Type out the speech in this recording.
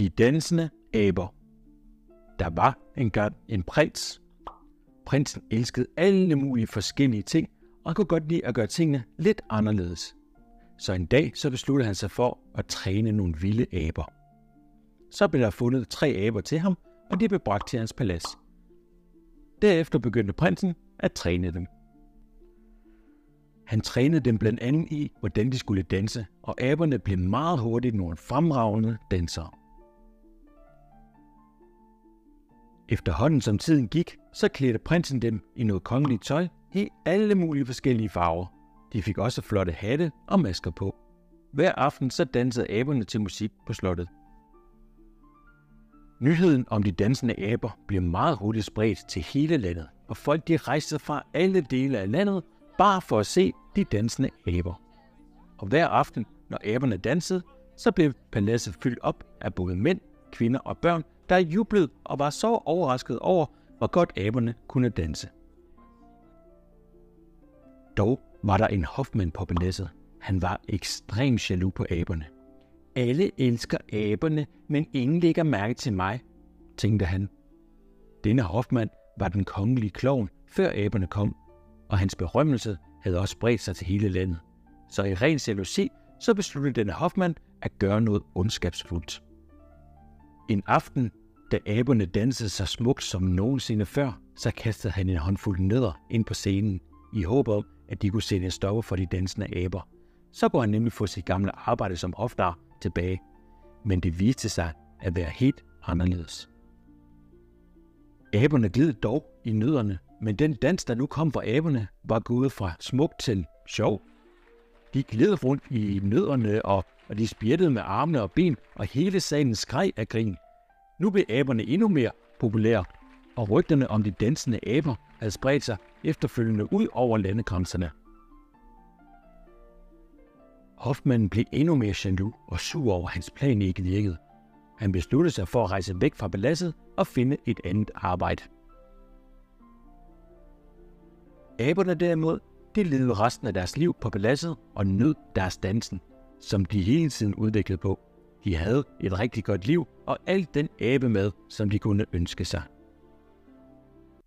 De dansende aber. Der var engang en prins. Prinsen elskede alle mulige forskellige ting, og kunne godt lide at gøre tingene lidt anderledes. Så en dag så besluttede han sig for at træne nogle vilde aber. Så blev der fundet tre aber til ham, og de blev bragt til hans palads. Derefter begyndte prinsen at træne dem. Han trænede dem blandt andet i, hvordan de skulle danse, og aberne blev meget hurtigt nogle fremragende dansere. Efterhånden som tiden gik, så klædte prinsen dem i noget kongeligt tøj i alle mulige forskellige farver. De fik også flotte hatte og masker på. Hver aften så dansede aberne til musik på slottet. Nyheden om de dansende aber blev meget hurtigt spredt til hele landet, og folk de rejste fra alle dele af landet bare for at se de dansende aber. Og hver aften, når aberne dansede, så blev paladset fyldt op af både mænd, kvinder og børn, der jublede og var så overrasket over, hvor godt aberne kunne danse. Dog var der en hofmand på paladset. Han var ekstremt jaloux på aberne. Alle elsker aberne, men ingen lægger mærke til mig, tænkte han. Denne hofmand var den kongelige klovn, før aberne kom, og hans berømmelse havde også spredt sig til hele landet. Så i ren jalousi, så besluttede denne hofmand at gøre noget ondskabsfuldt. En aften, da aberne dansede så smukt som nogensinde før, så kastede han en håndfuld nødder ind på scenen, i håb om, at de kunne sætte en stopper for de dansende aber. Så kunne han nemlig få sit gamle arbejde som oftere tilbage. Men det viste sig at være helt anderledes. Aberne gled dog i nødderne, men den dans, der nu kom fra aberne, var gået fra smuk til sjov. De gled rundt i nødderne, og, og de spjættede med armene og ben, og hele salen skreg af grin. Nu blev aberne endnu mere populære, og rygterne om de dansende aber havde spredt sig efterfølgende ud over landegrænserne. Hoffmann blev endnu mere jaloux og sur over, at hans plan ikke virkede. Han besluttede sig for at rejse væk fra paladset og finde et andet arbejde. Aberne derimod, de levede resten af deres liv på paladset og nød deres dansen, som de hele tiden udviklede på. De havde et rigtig godt liv og alt den æbe med, som de kunne ønske sig.